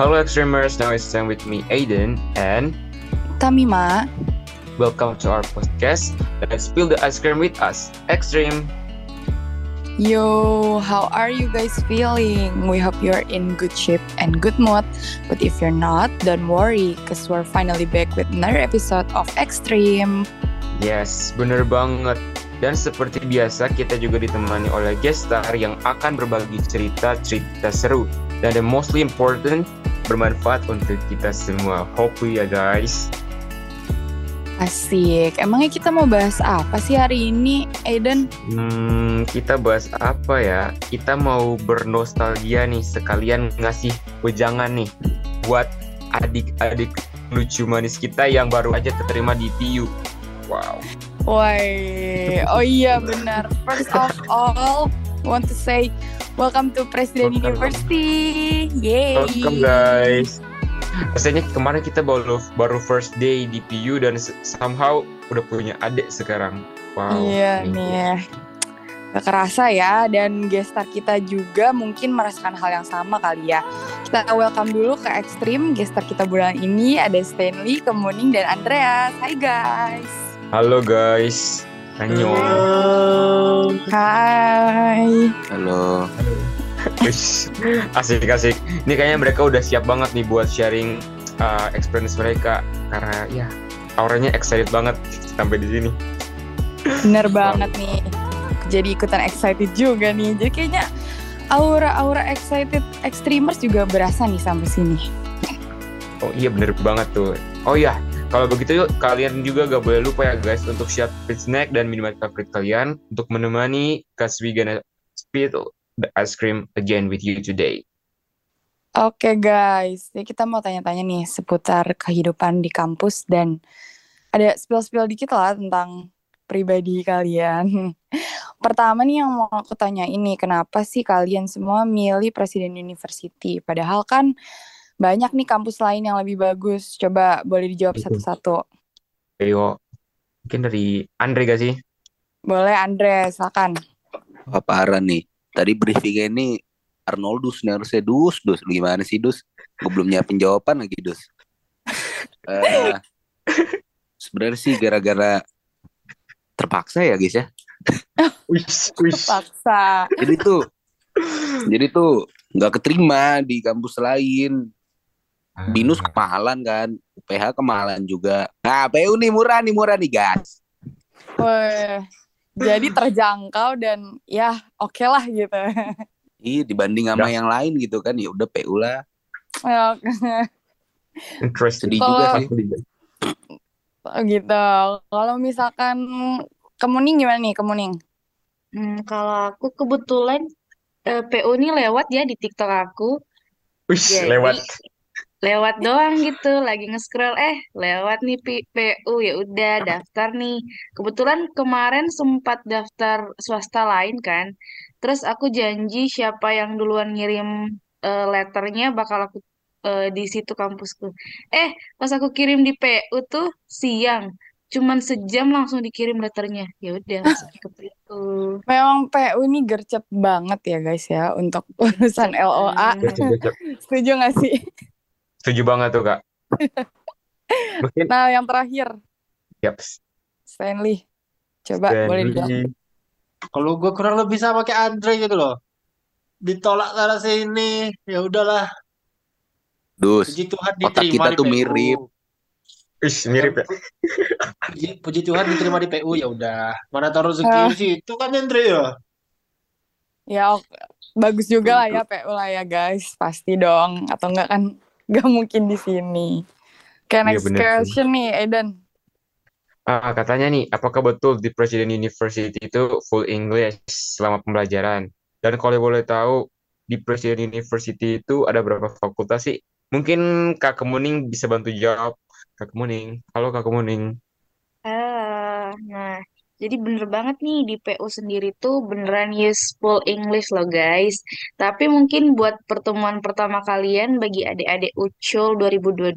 Hello Extremers, now it's time with me Aiden and Tamima. welcome to our podcast. Let's spill the ice cream with us. Extreme. Yo, how are you guys feeling? We hope you're in good shape and good mood. But if you're not, don't worry, because we're finally back with another episode of Extreme. Yes, bener banget. Dan seperti biasa kita juga ditemani oleh guest star yang akan berbagi cerita-cerita seru dan the mostly important bermanfaat untuk kita semua. Hopefully ya guys. Asik. Emangnya kita mau bahas apa sih hari ini, Aiden? Hmm, kita bahas apa ya? Kita mau bernostalgia nih sekalian ngasih wejangan nih buat adik-adik lucu manis kita yang baru aja keterima di PU. Wow. Woi, oh iya benar. First of all, want to say welcome to President Welcome. University. Yay. Welcome guys. Rasanya kemarin kita baru baru first day di PU dan somehow udah punya adik sekarang. Wow. Iya nih. Gak kerasa ya dan gestar kita juga mungkin merasakan hal yang sama kali ya. Kita welcome dulu ke Extreme. Gestar kita bulan ini ada Stanley, Kemuning, dan Andreas. Hai guys. Halo guys. Annyeong. Hai. Halo. Asik asik. Ini kayaknya mereka udah siap banget nih buat sharing uh, experience mereka karena ya auranya excited banget sampai di sini. Bener banget nih. Jadi ikutan excited juga nih. Jadi kayaknya aura-aura excited extremers juga berasa nih sampai sini. Oh iya bener banget tuh. Oh iya, kalau begitu kalian juga gak boleh lupa ya guys untuk siapin snack dan minuman favorit kalian untuk menemani cause we gonna the ice cream again with you today. Oke guys, jadi kita mau tanya-tanya nih seputar kehidupan di kampus dan ada spill-spill dikit lah tentang pribadi kalian. Pertama nih yang mau aku tanya ini, kenapa sih kalian semua milih Presiden University? Padahal kan banyak nih kampus lain yang lebih bagus. Coba boleh dijawab satu-satu. Ayo, mungkin dari Andre gak sih? Boleh Andre, silakan. Wah parah nih. Tadi briefingnya ini Arnoldus nih harusnya Dus, Dus. Lu gimana sih Dus? Gue belum nyiapin jawaban lagi Dus. Eh, Sebenarnya sih gara-gara terpaksa ya guys ya. Wish, wish. Paksa. Jadi tuh, jadi tuh nggak keterima di kampus lain. Binus kemahalan kan, UPH kemahalan juga. Nah, PU nih murah nih murah nih guys. Weh, jadi terjangkau dan ya oke lah gitu. Iya dibanding sama yang lain gitu kan, ya udah PU lah. Ya, Interesting. Sedih Kalau- juga sih. Oh gitu. Kalau misalkan Kemuning gimana nih Kemuning? Hmm, kalau aku kebetulan eh, PU ini lewat ya di TikTok aku. Wish, Jadi lewat. Lewat doang gitu, lagi nge-scroll eh lewat nih P- PU ya udah daftar nih. Kebetulan kemarin sempat daftar swasta lain kan. Terus aku janji siapa yang duluan ngirim eh, letternya bakal aku eh, di situ kampusku. Eh, pas aku kirim di PU tuh siang. Cuman sejam langsung dikirim letternya. Ya udah, ke PU. Memang PU ini gercep banget ya guys ya untuk urusan LOA. Setuju gak sih? Setuju banget tuh kak. Mungkin, Nah yang terakhir yaps. Stanley. Coba boleh dijawab. Stanley. Kalau gue kurang lebih sama kayak Andre gitu loh. Ditolak sana sini, ya udahlah. Dus, Puji Tuhan Otak diterima kita di tuh PU. mirip. Wish, mirip ya. Puji, puji Tuhan diterima di PU ya udah. Mana taruh rezeki sih? Itu kan Andre ya. Ya bagus juga lah ya PU lah ya guys. Pasti dong. Atau enggak kan gak mungkin di sini. Iya, next bener sih. question nih Eden. Ah, katanya nih, apakah betul di Presiden University itu full English selama pembelajaran? Dan kalau boleh tahu, di Presiden University itu ada berapa fakultas sih? Mungkin Kak Kemuning bisa bantu jawab. Kak Kemuning, halo Kak Kemuning. Ah, nah, Jadi bener banget nih di PU sendiri tuh beneran useful English loh guys. Tapi mungkin buat pertemuan pertama kalian bagi adik-adik Ucul 2022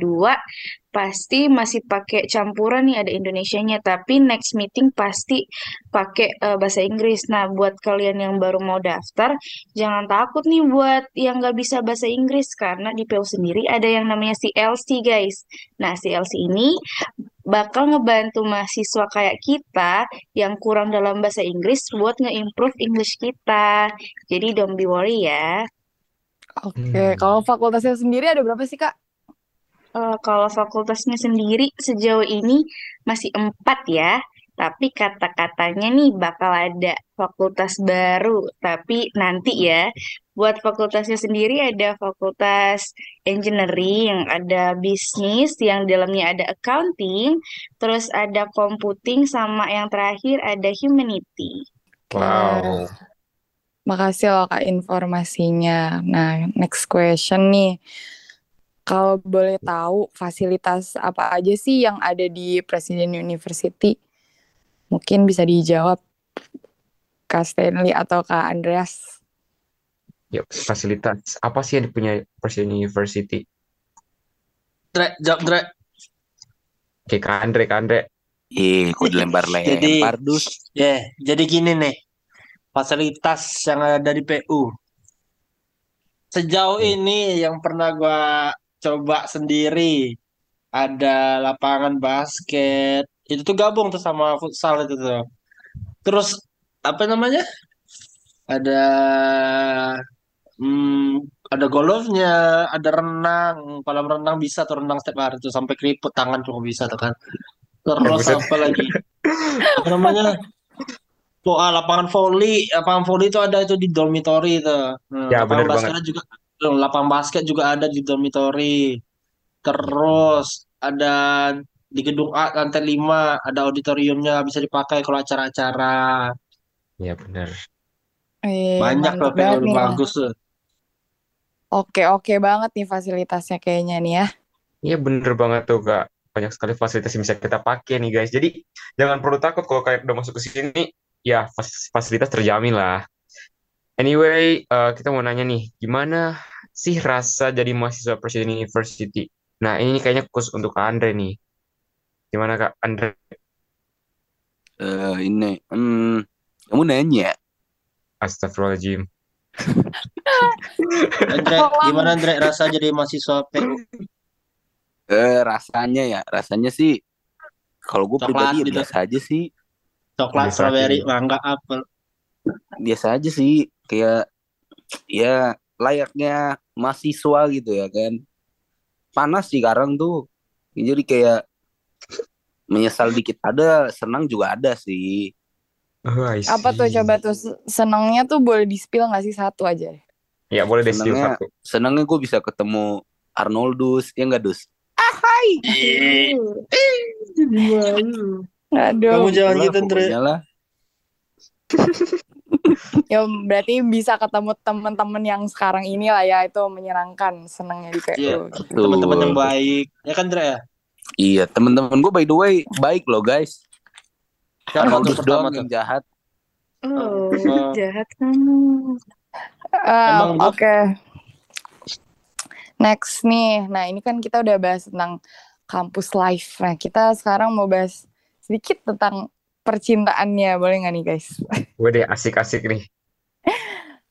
pasti masih pakai campuran nih ada Indonesianya. Tapi next meeting pasti pakai eh, bahasa Inggris. Nah buat kalian yang baru mau daftar jangan takut nih buat yang nggak bisa bahasa Inggris karena di PU sendiri ada yang namanya CLC guys. Nah CLC ini bakal ngebantu mahasiswa kayak kita yang kurang dalam bahasa Inggris buat nge-improve English kita. Jadi don't be worry ya. Oke, Hmm. kalau fakultasnya sendiri ada berapa sih Kak? Eh, kalau fakultasnya sendiri sejauh ini masih empat ya. Tapi kata-katanya nih bakal ada fakultas baru. Tapi nanti ya, buat fakultasnya sendiri ada fakultas engineering, ada bisnis, yang di dalamnya ada accounting, terus ada computing, sama yang terakhir ada humanity. Wow. Makasih loh Kak informasinya. Nah, next question nih. Kalau boleh tahu fasilitas apa aja sih yang ada di Presiden University? Mungkin bisa dijawab Kak Stanley atau Kak Andreas. Yuk, fasilitas apa sih yang punya Presiden University? Dre, jawab Dre. Oke, Kak Andre, Kak Andre. Ih, kok dilempar-lempar, dus. Ya, jadi gini nih. Fasilitas yang ada di PU. Sejauh Hmm. ini yang pernah gua coba sendiri ada lapangan basket. Itu tuh gabung tuh sama futsal itu tuh. Terus apa namanya? Ada hmm, ada golfnya, ada renang. Kolam renang bisa tuh renang setiap hari tuh sampai keriput tangan cuma bisa tuh kan. Terus buset. apa lagi? Apa namanya? Oh, ah, lapangan volley, lapangan volley itu ada itu di dormitory itu. Hmm, Ya, lapangan basket juga, lapangan basket juga ada di dormitory. Terus ada di gedung A lantai 5 ada auditoriumnya bisa dipakai kalau acara-acara. Ya, benar. Eh, Banyak loh banget nih. bagus tuh. Oke, oke banget nih fasilitasnya kayaknya nih ya. Iya, bener banget tuh, Kak. Banyak sekali fasilitas yang bisa kita pakai nih, guys. Jadi, jangan perlu takut kalau kayak udah masuk ke sini, ya fas- fasilitas terjamin lah. Anyway, eh, kita mau nanya nih, gimana sih rasa jadi mahasiswa Presiden University? Nah, ini kayaknya khusus untuk Kak Andre nih. Gimana Kak Andre? Eh, ini, hmm, kamu nanya. Astagfirullahaladzim. Andre, gimana Andre rasa jadi mahasiswa PU? Eh, rasanya ya, rasanya sih, kalau gue pribadi ya gitu. biasa aja sih, Coklat, Biasa strawberry, aja. mangga, apel. biasa aja sih, kayak ya layaknya mahasiswa gitu ya kan. Panas sih sekarang tuh, jadi kayak menyesal dikit ada, senang juga ada sih. Oh, Apa tuh coba tuh senangnya tuh boleh di-spill nggak sih satu aja? Ya, boleh deh spill Senangnya- satu. Senangnya gue bisa ketemu Arnoldus, ya enggak Dus? Aduh. Kamu jangan gitu Andre. Ya berarti bisa ketemu teman-teman yang sekarang ini lah ya itu menyenangkan senangnya di PU. Iya. gitu. Teman-teman yang baik. Ya kan Andre ya? Iya, temen-temen gue by the way baik loh guys. Siapa tuh Arnoldus pertama doang yang jahat. Oh, Oh. jahat kamu. Eh, Emang gua- Oke. Next nih, nah ini kan kita udah bahas tentang kampus life. Nah kita sekarang mau bahas sedikit tentang percintaannya, boleh nggak nih guys? Gue deh asik-asik nih.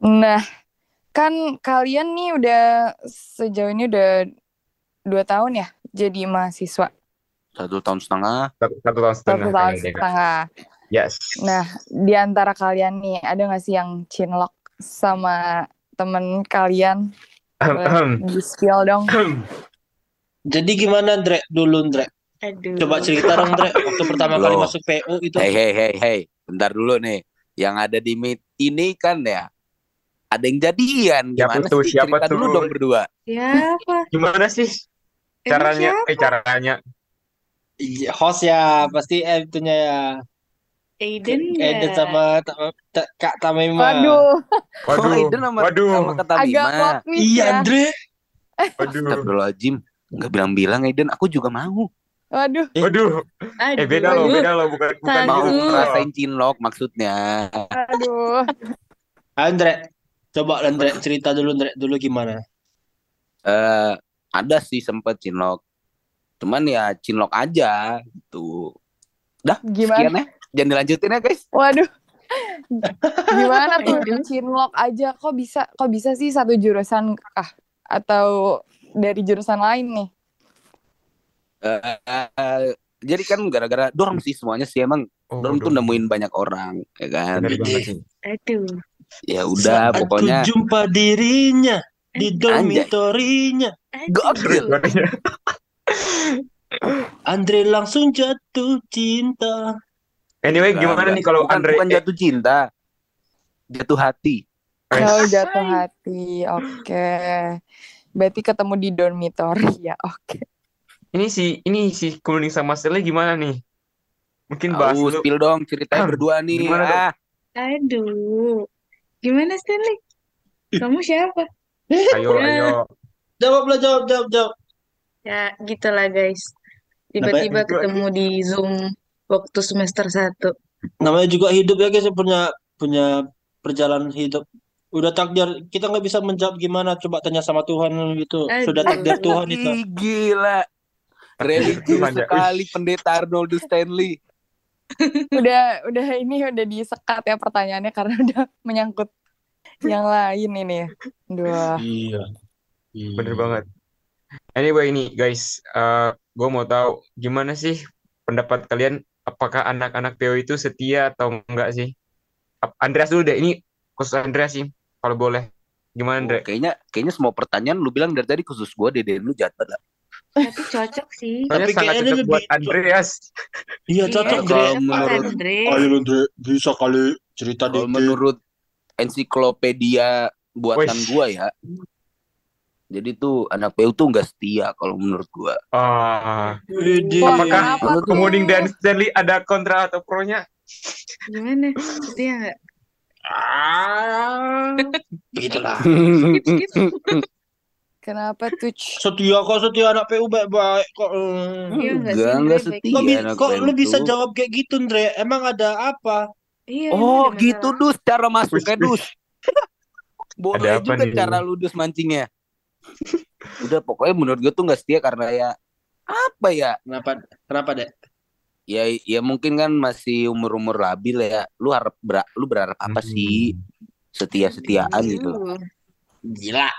Nah, kan kalian nih udah sejauh ini udah dua tahun ya jadi mahasiswa Satu tahun setengah. Satu, satu tahun setengah. satu tahun setengah. Yes. Nah, di antara kalian nih ada nggak sih yang cinlok sama temen kalian? Boleh di-spill dong. Jadi gimana Andre dulu Andre? Aduh. Coba cerita dong Andre. Waktu pertama kali Loh. masuk PU itu. Hey hey hey hey, bentar dulu nih. Yang ada di meet ini kan ya ada yang jadian. Siapa Gimana tuh? sih? Siapa Cerita dulu tuh? dong berdua. Siapa? Gimana sih caranya? siapa? Eh, caranya. Iya, host ya pasti eh, itunya ya. Aiden Eden ya? sama Ta- Ta- Kak Tamima. Waduh, Waduh. Oh, Aiden sama, Waduh. sama agak Bima. plot twist Iya ya. Andre. Waduh. Astagfirullahaladzim. Nggak bilang-bilang Aiden, aku juga mau. Waduh, Waduh, eh beda loh, Aduh. beda loh, bukan bukan Tahu. Mau gitu. ngerasain cinlok maksudnya. aduh. Andre, coba Andre cerita dulu Andre dulu gimana? Eh ada sih sempet cinlok. Cuman ya cinlok aja gitu. Dah, Gimana? sekian ya. Jangan dilanjutin ya guys. Waduh. Gimana tuh Aduh. cinlok aja kok bisa kok bisa sih satu jurusan kah atau dari jurusan lain nih? Eh, eh, jadi kan gara-gara dorm sih semuanya sih emang Oh, dorm tuh nemuin banyak orang ya kan. Aduh. Ya udah Saat pokoknya jumpa dirinya di dormitorinya, gokil. Andre langsung jatuh cinta. Anyway, gimana nih kalau bukan, Andre bukan jatuh cinta. Jatuh hati. Oh jatuh hati, oke. Berarti ketemu di dormitory ya, oke. Ini si ini si Kuning sama Stanley gimana nih? Mungkin bahas dulu. spill dong ceritanya Ah, berdua nih. gimana dong? Ah, Aduh. Gimana Stanley? Kamu siapa? Ayo, ayo. Jawab lah, jawab, jawab, jawab. Ya, gitulah guys. Tiba-tiba ketemu di Zoom waktu semester 1. Namanya juga hidup ya guys, punya punya perjalanan hidup. Udah takdir, kita nggak bisa menjawab gimana. Coba tanya sama Tuhan gitu. Aduh. Sudah takdir Tuhan itu. gila. Religius sekali pendeta Arnold Stanley. Udah udah ini udah disekat ya pertanyaannya karena udah menyangkut yang lain ini. Dua. Iya. Bener banget. Anyway ini guys, gue mau tahu gimana sih pendapat kalian? Apakah anak-anak PO itu setia atau enggak sih? Andreas dulu deh. Ini khusus Andreas sih, kalau boleh. Gimana Andre? Oh, kayaknya kayaknya semua pertanyaan lu bilang dari tadi khusus gua dede lu jahat banget. Tapi cocok sih. Soalnya Tapi sangat kayaknya cocok lebih- buat Andreas. Iya, cocok, Iya, Dre. kalau cocok, menurut- Andre. Bisa kali cerita Kalau dikit. menurut ensiklopedia buatan Wih. gua ya. Jadi tuh anak PU tuh nggak setia kalau menurut gua. Ah. Wah, Apakah tuh? Kemuning dan Stanley ada kontra atau pro-nya? Gimana? Setia nggak? Ah, gitulah. Skip, skip. Kenapa tuh? Setia kok setia anak PU baik-baik kok. Hmm. Iya nggak sih, Enggak, enggak Baik- setia. Kok, anak kok lu bisa jawab kayak gitu, Andre? Emang ada apa? Iya, Oh ada gitu dus cara masuknya dus. Boleh Ada apa juga nih? cara lu dus mancingnya. Udah pokoknya menurut gue tuh nggak setia karena ya apa ya? Kenapa? Kenapa, Dek? Ya ya mungkin kan masih umur-umur labil ya. Lu harap ber- lu berharap apa Hmm. sih? Setia-setiaan gitu. Gila.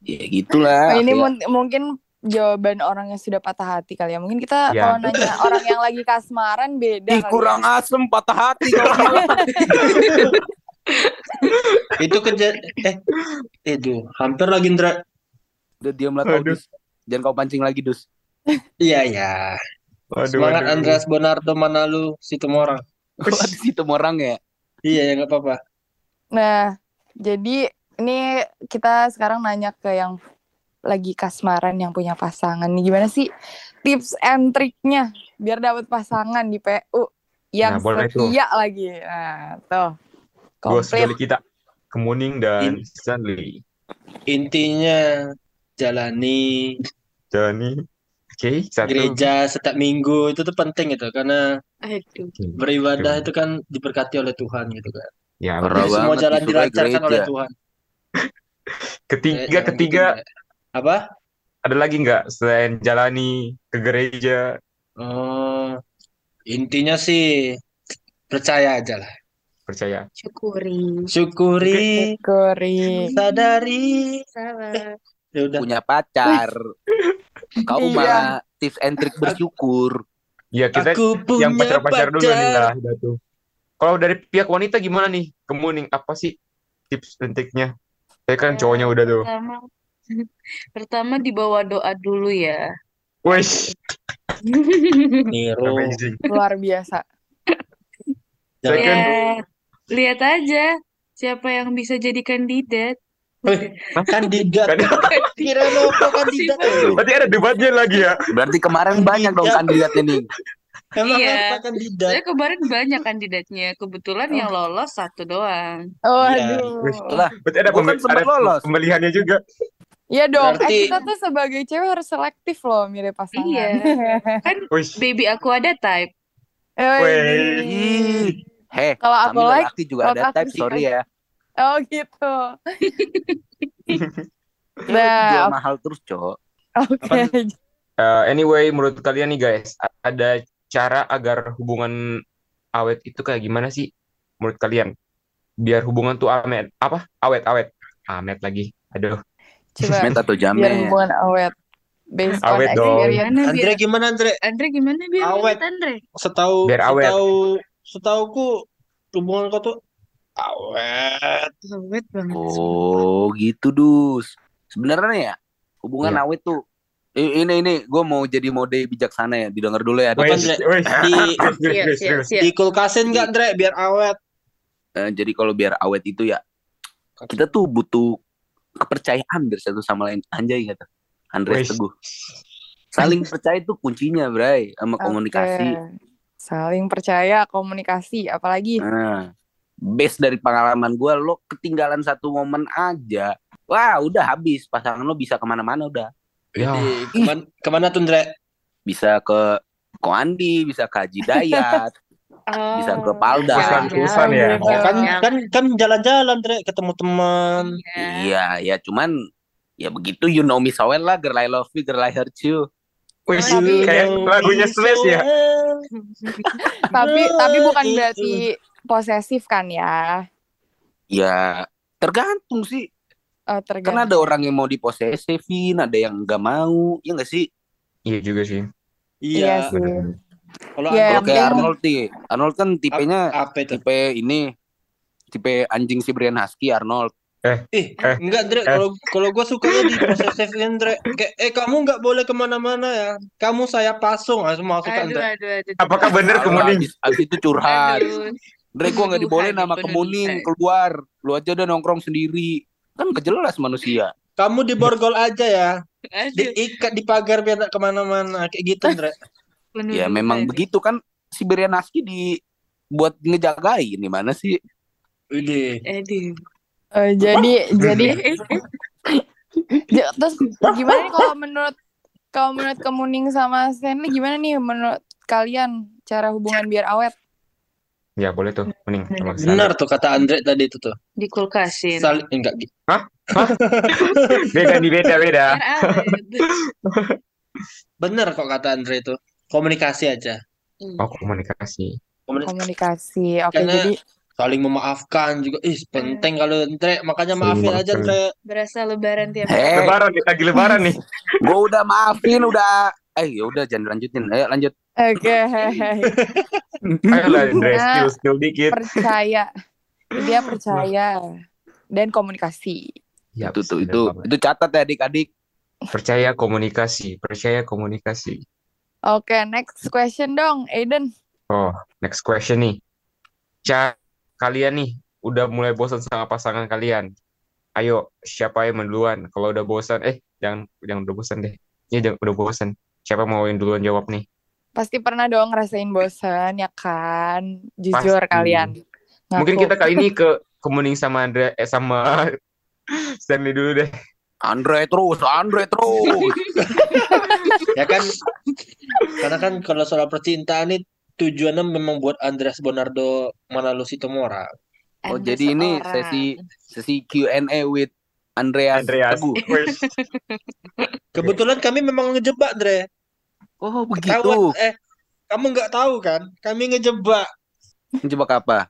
Ya gitulah. Oh, ini mun- mungkin jawaban orang yang sudah patah hati kali ya. Mungkin kita Ya. kalau nanya orang yang lagi kasmaran beda Ih kali kurang ya. asem patah hati Itu keja eh itu hampir lagi Ndra. Udah diam lah kau dus. Jangan kau pancing lagi dus. Iya ya. Semangat waduh. Andreas Bonardo mana lu situ orang. Waduh situ orang ya. Iya ya nggak apa-apa. Nah, jadi ini kita sekarang nanya ke yang lagi kasmaran yang punya pasangan nih. Gimana sih tips and triknya biar dapat pasangan di PU yang Nah, setia lagi. Nah, tuh. Komplit. dari kita. Kemuning dan Stanley. Intinya jalani Jani. Oke, satu. gereja setiap minggu itu tuh penting itu karena Aduh. beribadah itu kan diberkati oleh Tuhan gitu kan. Ya, Jadi semua jalan dilancarkan oleh Tuhan. Ketiga, Eh, ketiga, gitu. Apa? ada lagi nggak selain jalani ke gereja? Oh, intinya sih percaya aja lah. Percaya. Syukuri. Syukuri, Syukuri. sadari. Salah. Ya udah. Punya pacar. Kau Iya. mah tips and trick bersyukur. Ya kita Aku punya yang pacar-pacar dulu nih pacar. lah. tuh. Kalau dari pihak wanita gimana nih? Kemuning apa sih tips dan triknya? Saya kan cowoknya udah tuh. Pertama, pertama dibawa doa dulu ya. Niru. amazing. Luar biasa. Saya kan Ya, lihat aja siapa yang bisa jadi kandidat. Wih, kandidat. Kan- Kira lo kandidat ya? Berarti ada debatnya lagi ya? Berarti kemarin banyak dong kandidatnya nih. Emang Iya. kandidat? Saya kemarin banyak kandidatnya. Kebetulan yang lolos satu doang. Oh, Iya. aduh. Lah, Berarti ada, kan sempat ada lolos. pemilihannya juga. Iya dong, Berarti- eh kita tuh sebagai cewek harus selektif loh milih pasangan. Iya. Kan Wih, baby aku ada type. Eh, Wih. Ih, heh, Kalau aku like, juga kalau ada aku type, sih sorry ya. Oh gitu. Ya, Nah, jual mahal terus, Cok. Oke. eh, anyway, menurut kalian nih guys, ada cara agar hubungan awet itu kayak gimana sih? Menurut kalian? Biar hubungan tuh amet, apa? Awet, awet. Amet lagi. Aduh. Coba atau biar jamet? hubungan awet. Based on Awet dong. experience. Andre biar gimana Andre? Andre gimana biar Awet. awet Andre? Setahu Biar awet. setahu setauku hubungan kau tuh awet. Awet banget. Oh, gitu, Dus. Sebenarnya ya, hubungan Iya. awet tuh ini ini gue mau jadi mode bijaksana ya didengar dulu ya Andre? Di- iya. Dikulkasin nggak Andre biar awet? Eh, jadi kalau biar awet itu ya kita tuh butuh kepercayaan dari satu sama lain anjay kata Andreas Wih. Teguh saling percaya itu kuncinya Bray sama komunikasi Oke. Saling percaya, komunikasi, apalagi nah base dari pengalaman gue lo ketinggalan satu momen aja wah udah habis pasangan lo bisa ke mana-mana udah Ya, Di, ke mana, ke mana tuh Andre? bisa ke Koandi bisa ke Haji Dayat Oh, bisa ke Palda Urusan-urusan ya. Oh, kan kan kan jalan-jalan Andre ketemu teman. Iya. iya ya cuman ya begitu you know me so well lah girl I love you girl I hurt you wih, kayak lagunya Slash ya. tapi tapi bukan berarti posesif kan ya? ya tergantung sih Oh, Kan tergantung. ada orang yang mau diposesifin, ada yang nggak mau, ya nggak sih? Iya juga sih. Iya Iya. sih. Kalau Kalau yang Andre kayak penting- Arnold sih, Arnold kan tipenya apa itu? tipe ini, tipe anjing Siberian Husky Arnold. Eh, Eh. enggak Andre, Eh. kalau kalau gua sukanya di posesifin Andre. Kayak eh kamu nggak boleh ke mana-mana ya. Kamu saya pasung, langsung masuk ke Aduh, Andre. aduh, aduh. Apakah bener Lalu kemudian? abis, abis itu curhat. Aduh. Dre gua nggak dibolehin Penuduhan, sama kemuning keluar. Lu aja udah nongkrong sendiri. Kan kejelas manusia. Kamu di borgol aja ya. Diikat di pagar biar nggak ke mana-mana. Kayak gitu Andre. Ya memang begitu kan Siberian Husky di buat ngejagain gimana sih? Udah. Aduh. Eh, jadi jadi Ja- terus gimana nih kalau menurut kalau menurut Kemuning sama Stanley gimana nih menurut kalian cara hubungan biar awet? Ya boleh tuh, mending sama. Benar tuh kata Andre tadi itu tuh. Dikulkasin. Saling enggak gi- Beda nih beda beda. Awet. benar kok kata Andre itu. Komunikasi aja. Oh komunikasi. Komunikasi. Komunikasi. Oke, Karena- jadi Saling memaafkan juga. Ih, penting kalau Andre. Makanya maafin Saling aja Andre. Berasa lebaran tiap Eh, Lebaran nih, lagi lebaran nih. gua udah maafin udah. Eh, ya udah jangan lanjutin. Ayo lanjut. Oke Ayo lah, Andre, Nah. skill skill dikit. percaya. Dia percaya dan komunikasi. Ya, itu tuh itu banget. itu catat ya adik-adik. Percaya komunikasi, percaya komunikasi. Oke, next question dong, Aiden. Oh, next question nih. Ca kalian nih udah mulai bosan sama pasangan kalian. Ayo, siapa yang duluan? Kalau udah bosan, eh jangan jangan udah bosan deh. Ya jangan udah bosan. Siapa mau yang duluan jawab nih? Pasti pernah dong ngerasain bosan ya kan? Jujur Pasti. kalian. Mungkin Ngaku. kita kali ini ke kemuning sama Andre eh sama Stanley dulu deh. Andre terus, Andre terus. Ya kan? Karena kan kalau soal percintaan ini tujuannya memang buat Andreas Bonardo Manalu Sitomora. Oh, Anda jadi ini seorang. sesi sesi Q&A with Andreas, Andreas. Kebetulan kami memang ngejebak, Andre. Oh, begitu. Ketahuan, eh, kamu nggak tahu kan? Kami ngejebak. Jebak apa?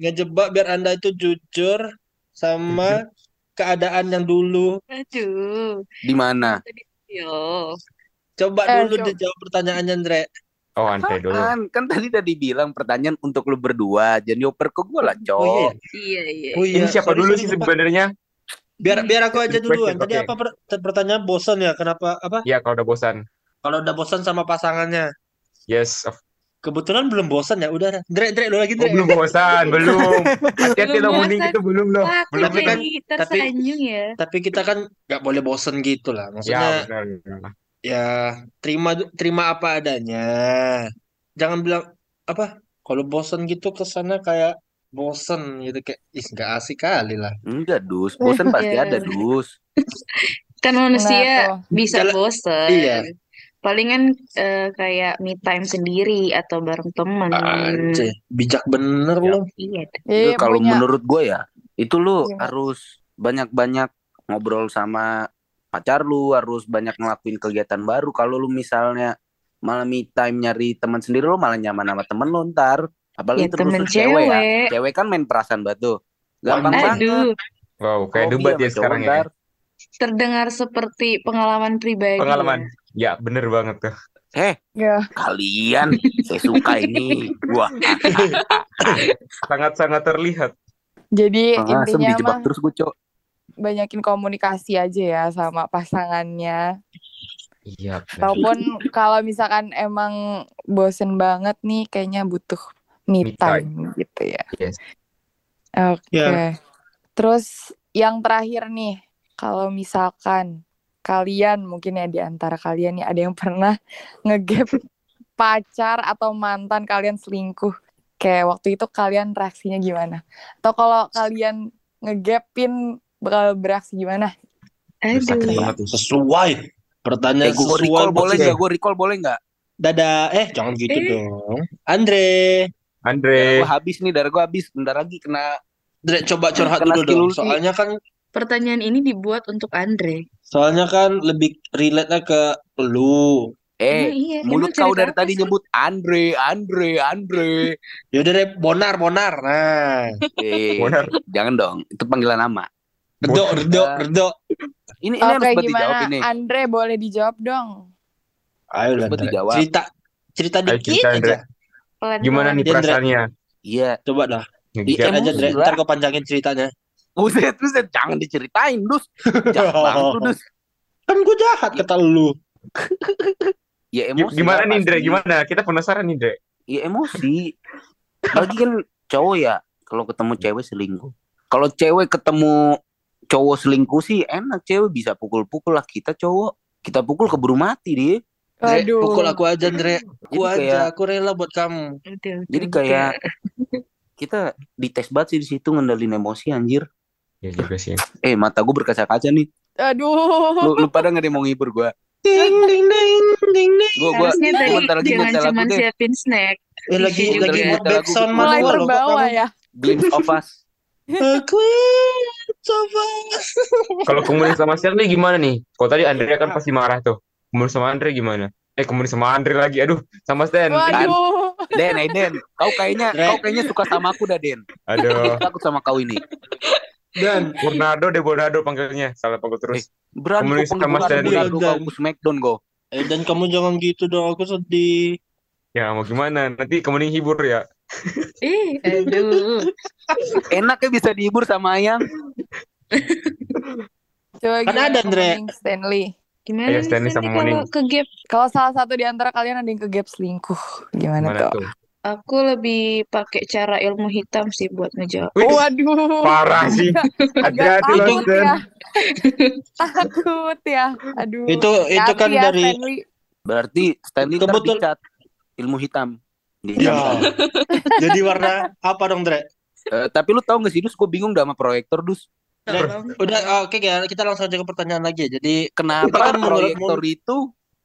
Ngejebak biar Anda itu jujur sama keadaan yang dulu. Aduh. Di mana? Yo. Coba Eh, dulu coba. dijawab pertanyaannya, Andre. Oh, Andre dulu. Kan, kan tadi udah dibilang pertanyaan untuk lu berdua. Jangan dioper ke gue lah, cok. Oh iya. Iya, iya. Oh iya, Ini siapa sorry, dulu sih sebenarnya? Biar biar aku aja duluan. Tadi oke. apa per- pertanyaan bosan ya? Kenapa apa? Ya, kalau udah bosan. Kalau udah bosan sama pasangannya. Yes. of- Kebetulan belum bosan ya. Udah, Dre, Dre, lu lagi, Oh, Dre. belum bosan, belum. Hati-hati Belum lo muning bosan. itu belum aku Belum Tapi kan- tapi- ya. Tapi kita kan nggak boleh bosan gitu lah. Ya, Maksudnya benar. benar. ya terima terima apa adanya. Jangan bilang apa? Kalau bosan gitu ke sana kayak bosan gitu kayak ih nggak asik kali lah. Enggak, Dus. Bosan pasti Iya. ada, Dus. Kan manusia bisa bosen. iya. Palingan eh, kayak me time sendiri atau bareng temen. Anjir, bijak bener Ya. lu. Iya. Itu kalau punya menurut gue ya, itu lu Gimana? harus banyak-banyak ngobrol sama pacar lu, harus banyak ngelakuin kegiatan baru. Kalau lu misalnya malah me time nyari teman sendiri, lu malah nyaman sama temen lu ntar. Apalagi Ya, terus temen cewek ya. cewek. Kan main perasaan batu. Gampang Anjir. banget. Aduh, Wow, kayak Hobi debat sama ya sekarang ya. Terdengar seperti pengalaman pribadi. Pengalaman. ya. Ya, bener banget tuh. Eh, ya kalian saya suka ini. Wah, Sangat-sangat terlihat. jadi langsung intinya mah terus gue, Cok. banyakin komunikasi aja ya sama pasangannya Iya, ataupun kalau misalkan emang bosen banget nih kayaknya butuh me Me time gitu ya Yes. oke Ya. terus yang terakhir nih kalau misalkan kalian mungkin ya di antara kalian nih ada yang pernah ngegap pacar atau mantan kalian selingkuh kayak waktu itu kalian reaksinya gimana atau kalau kalian ngegapin bakal bereaksi gimana Sakit Aduh. banget. Sesuai. Eh, Pertanyaan gue sesuai recall boleh nggak? Gue recall boleh nggak? Dadah. Eh, jangan gitu Eh. dong. Andre. Andre, Darah gue habis nih, darah gue habis. Bentar lagi kena Andre, coba curhat Kena dulu dong. Soalnya kan Pertanyaan ini dibuat untuk Andre. soalnya kan lebih relate-nya ke lu. Eh, Emang iya, mulut emang kau dari tadi sih? nyebut Andre, Andre, Andre. Yaudah deh, bonar, bonar. Nah, Eh, Benar. jangan dong, itu panggilan nama. redok, redok, redok. Ini ini harus buat gimana dijawab ini. Andre boleh dijawab dong Ayo lah, dijawab. Cerita, cerita Ayo dikit cerita, Andre. aja. Gimana nih perasaannya? Iya. Coba dah. Iya, Dikit aja, lah. Ntar gue panjangin ceritanya. Buset, buset, jangan diceritain, Dus. Jahat banget lu, Dus. Kan gue jahat kata lu. Ya emosi Gimana nih, pasti. Gimana? Kita penasaran nih, Andre. Ya emosi. Lagi kan cowok ya, kalau ketemu cewek selingkuh. Kalau cewek ketemu cowok selingkuh sih enak, cewek bisa pukul-pukul lah. Kita cowok, kita pukul keburu mati dia. Andre, Waduh pukul aku aja, Andre. Aku Jadi aja, kayak aku rela buat kamu. Udah, jadi kayak kita dites banget sih di situ ngendalin emosi anjir. Ya juga sih. Eh mata gue berkaca-kaca nih. Aduh Lu, lu pada nggak mau ngibur gue. Ding, ding, ding, ding, ding. Gue gue bentar lagi jangan cuma deh. siapin snack. Eh, lagi lagi backsound mulai terbawa kamu. ya Glimpse of us. Coba. Kalau komunis sama Shirley gimana nih? Kalau tadi Andre kan pasti marah tuh. Komunis sama Andre gimana? Eh, komunis sama Andre lagi. Aduh, sama Stan. waduh Den, eh Den, kau kayaknya kau kayaknya suka sama aku dah Den. Aduh. Takut sama kau ini. Dan Bernardo deh Bernardo panggilnya. Salah panggil terus. Berani Komunis sama. Bernardo, Dan- ke Smackdown kau. eh, dan kamu jangan gitu dong, aku sedih. Ya, mau gimana? Nanti kemudian hibur ya. Eh, aduh. Enaknya bisa dihibur sama Ayang. coba Kan gimana ada, Andre. Stanley Gimana Ayo, nih Stanley Stanley sama Moning. kalau ke gap? kalau salah satu di antara kalian ada yang ke gap selingkuh gimana Mana tuh tuh? Aku lebih pakai cara ilmu hitam sih buat ngejawab. Wih, waduh parah sih. agak Hati-hati loh, ya takut ya aduh Itu itu kan ya, dari Stanley. Berarti Stanley Kebetul- ilmu hitam. Ya. jam. Jadi warna apa dong, Dre? Eh, tapi lu tahu gak sih Dus, gue bingung dah sama proyektor Dus. Udah oke ya, kita langsung aja ke pertanyaan lagi. Jadi Kenapa Kan menurut proyektor itu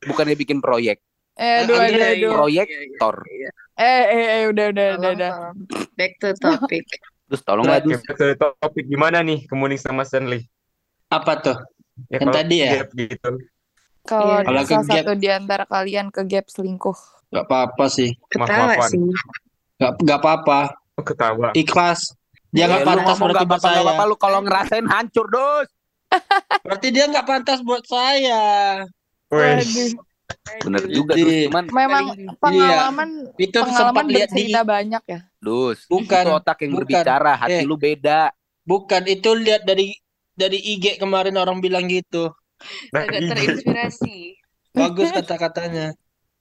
bukannya bikin proyek, eh aduh aduh Andre, aduh proyektor. eh eh eh udah udah udah Tolong, udah tolong. Back to topic. Terus tolonglah Dus. Oke, betul topik gimana nih kemuning sama Stanley? apa tuh? Ya, Yang kalau tadi ya? gap gitu. kalau Iya. Ke salah gap- satu di antara kalian ke gap selingkuh Gak apa-apa sih. Ketawa Maaf-maafan. sih. Gak gak apa-apa. Oh, ketawa. Ikhlas. Dia Eh, nggak lu pantas berarti buat saya. apa-apa, lu kalau ngerasain hancur Dus. Berarti dia nggak pantas buat saya. Waduh. Bener juga Jadi- Dus, cuman memang pengalaman Itu pengalaman lihat di bercerita banyak ya Dus, Bukan, itu otak yang bukan. berbicara, hati Eh. lu beda. bukan itu lihat dari dari IG kemarin orang bilang gitu. nah, Agak iya. terinspirasi. Bagus kata-katanya.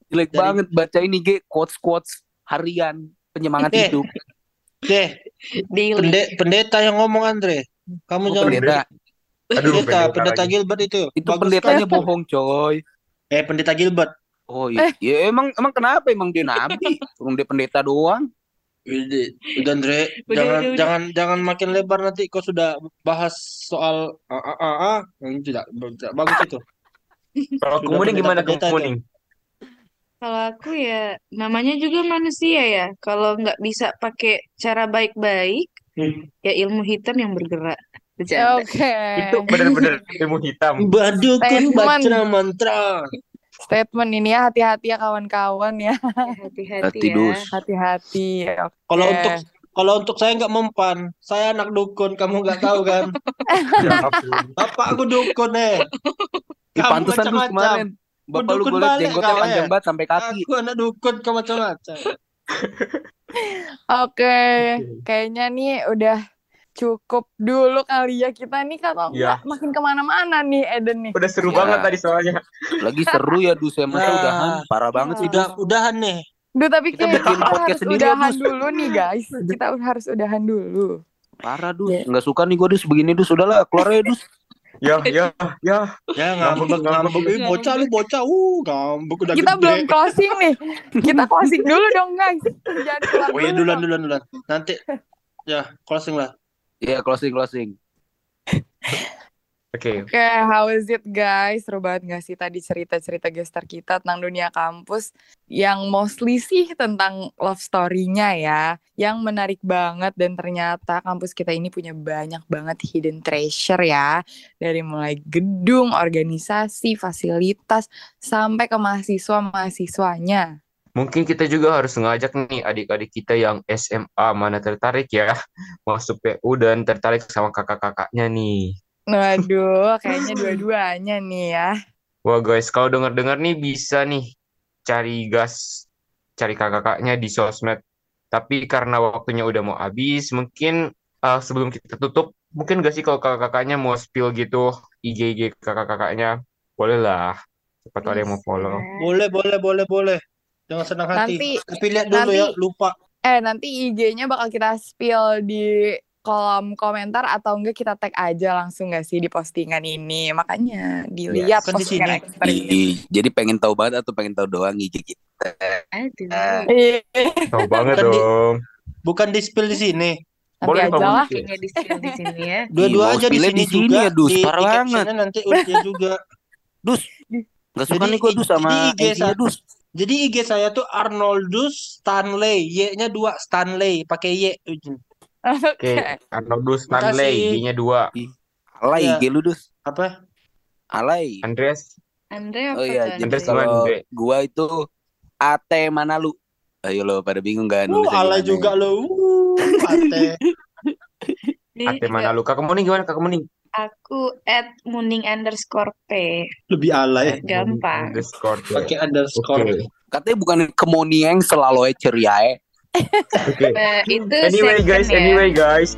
Jelek Dari- banget baca ini G, quotes-quotes harian penyemangat Eh. hidup. Deh, pende- pendeta yang ngomong Andre. Kamu Oh, jangan pendeta. Aduh, pendeta, pendeta lagi. Gilbert itu. Itu Bagus pendetanya kan? bohong, coy. Eh, pendeta Gilbert. Oh iya, ya emang emang kenapa emang dia nabi? Orang dia pendeta doang. Udah, udah Andre, Udah, jangan udah, udah. jangan jangan makin lebar nanti kau sudah bahas soal a a a, a. Yang tidak, tidak bagus itu. Kalau kemudian gimana kemudian? Kalau aku ya namanya juga manusia ya. Kalau nggak bisa pakai cara baik-baik, Hmm. ya ilmu hitam yang bergerak. Oke. Itu benar-benar ilmu hitam. Badukun baca mantra. Statement ini ya hati-hati ya kawan-kawan ya. Ya, Hati-hati Hati ya. Hati-hati. Oke. Kalau untuk kalau untuk saya nggak mempan, saya anak dukun, kamu nggak tahu kan? Ya. Bapak aku dukun eh. Kamu pantesan dus macam-macam. kemarin. Bapak lu Dukun gue jenggotnya panjang eh. banget sampai kaki. Aku anak dukun, kau macam-macam. Oke, kayaknya nih udah cukup dulu kali ya kita nih kalau Iya. nggak makin ke mana-mana nih Eden nih. Udah seru Ya. banget tadi soalnya. Lagi seru ya dus ya masa Nah. udahan. Parah banget sih Udah udahan nih. Duh tapi Kita kayak bikin kita podcast harus sendiri ya, udahan Dus. dulu nih guys. Kita harus udahan dulu. Parah dus. Iya. Nggak suka nih gue dus begini dus. Udahlah keluar aja dus. Ya, ya, ya. Ya Ngambek, ngambek ngambek. ngambek. Ih, bocah lu bocah. Uh, ngambek udah Kita gede. belum closing nih. Kita closing dulu dong guys. Jangan keluar Oh iya dulu duluan duluan duluan. Nanti ya closing lah. Iya closing closing. Oke. Oke, how is it guys? Seru banget gak sih tadi cerita-cerita gestar kita tentang dunia kampus yang mostly sih tentang love story-nya ya. Yang menarik banget dan ternyata kampus kita ini punya banyak banget hidden treasure ya. Dari mulai gedung, organisasi, fasilitas, sampai ke mahasiswa-mahasiswanya. Mungkin kita juga harus ngajak nih adik-adik kita yang SMA mana tertarik ya masuk PU dan tertarik sama kakak-kakaknya nih. Waduh, kayaknya dua-duanya nih ya. Wah guys, kalau denger-dengar nih bisa nih cari gas, cari kakak-kakaknya di sosmed. Tapi karena waktunya udah mau habis, mungkin uh, sebelum kita tutup, mungkin gak sih kalau kakak-kakaknya mau spill gitu IG-IG kakak-kakaknya, boleh lah. Siapa tahu ada yang mau follow. Boleh boleh boleh boleh. Jangan senang hati. Nanti Tapi lihat dulu nanti- ya, lupa. Eh nanti IG-nya bakal kita spill di kolom komentar atau enggak kita tag aja langsung gak sih di postingan ini. Makanya dilihat kan di postingan sini. expert ini. Jadi pengen tahu banget atau pengen tahu doang IG kita. Aduh. Eh, Iya, Tahu banget Kan di- dong. Bukan di spill di sini. nanti Boleh aja lah. Kayaknya di spill di sini ya. Dua-dua aja di sini di sini juga. ya, Dus. Di, Parah di banget. nanti udah juga. Dus, nggak suka nih gue dus sama IG IG-nya dus. Jadi IG saya tuh Arnoldus Stanley. Y-nya dua Stanley, pakai Y. Oke, Oke. Arnoldus Stanley. IG-nya dua. Alay. IG lu dus. Apa? Alay. Andreas, Andre apa Oh iya, jadi Andres Andre? kalau Andre. gua itu AT mana lu? Ayo lo pada bingung kan? Uh, alay juga ya? lo. Uh, Ate juga mana lu? Kakak Muning gimana Kakak Muning? Aku at muning underscore p. Lebih alay. Gampang. Underscore. Pakai Oke. underscore. Katanya bukan kemonieng selalu ceria ya. Oke. Eh, itu Anyway second guys, ya. anyway guys,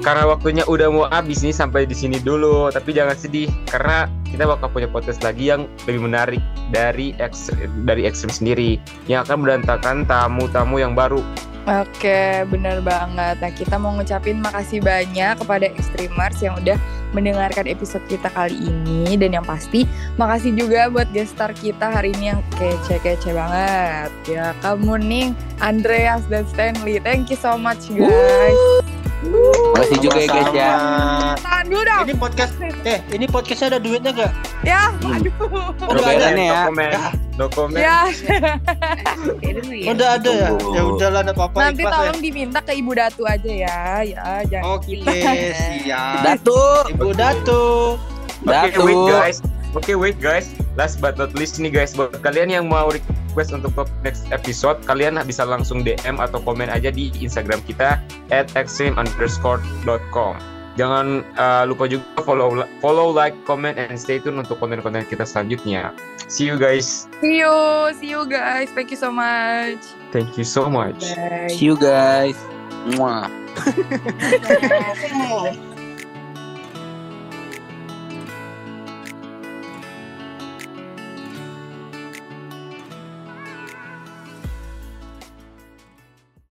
karena waktunya udah mau habis nih sampai di sini dulu. Tapi jangan sedih karena kita bakal punya podcast lagi yang lebih menarik dari X dari Extreme sendiri yang akan mendatangkan tamu-tamu yang baru. Oke, bener banget. Nah, kita mau ngucapin makasih banyak kepada Extremers yang udah mendengarkan episode kita kali ini. Dan yang pasti, makasih juga buat guest star kita hari ini yang kece-kece banget. Ya, kamu nih, Andreas dan Stanley. Thank you so much, guys. Makasih juga ya guys ya. Sama-sama. Tahan dulu dong. Ini podcast eh ini podcastnya ada duitnya gak? Ya, Hmm. aduh. Udah Ada ya. No comment. Ya. Udah ada ya. Ya udahlah enggak apa-apa nanti ikhlas ya. tolong diminta ke Ibu Datu aja ya. Ya, jangan Oke, kita. siap. Datu. Ibu Datu. Oke, Datu. wait guys. Oke, wait guys. Last but not least nih guys, buat kalian yang mau request untuk top next episode, kalian bisa langsung DM atau komen aja di Instagram kita at extreme_.com. Jangan uh, lupa juga follow, follow, like, comment, and stay tune untuk konten-konten kita selanjutnya. See you guys. See you, see you guys. Thank you so much. Thank you so much. Bye. See you guys. Mwah.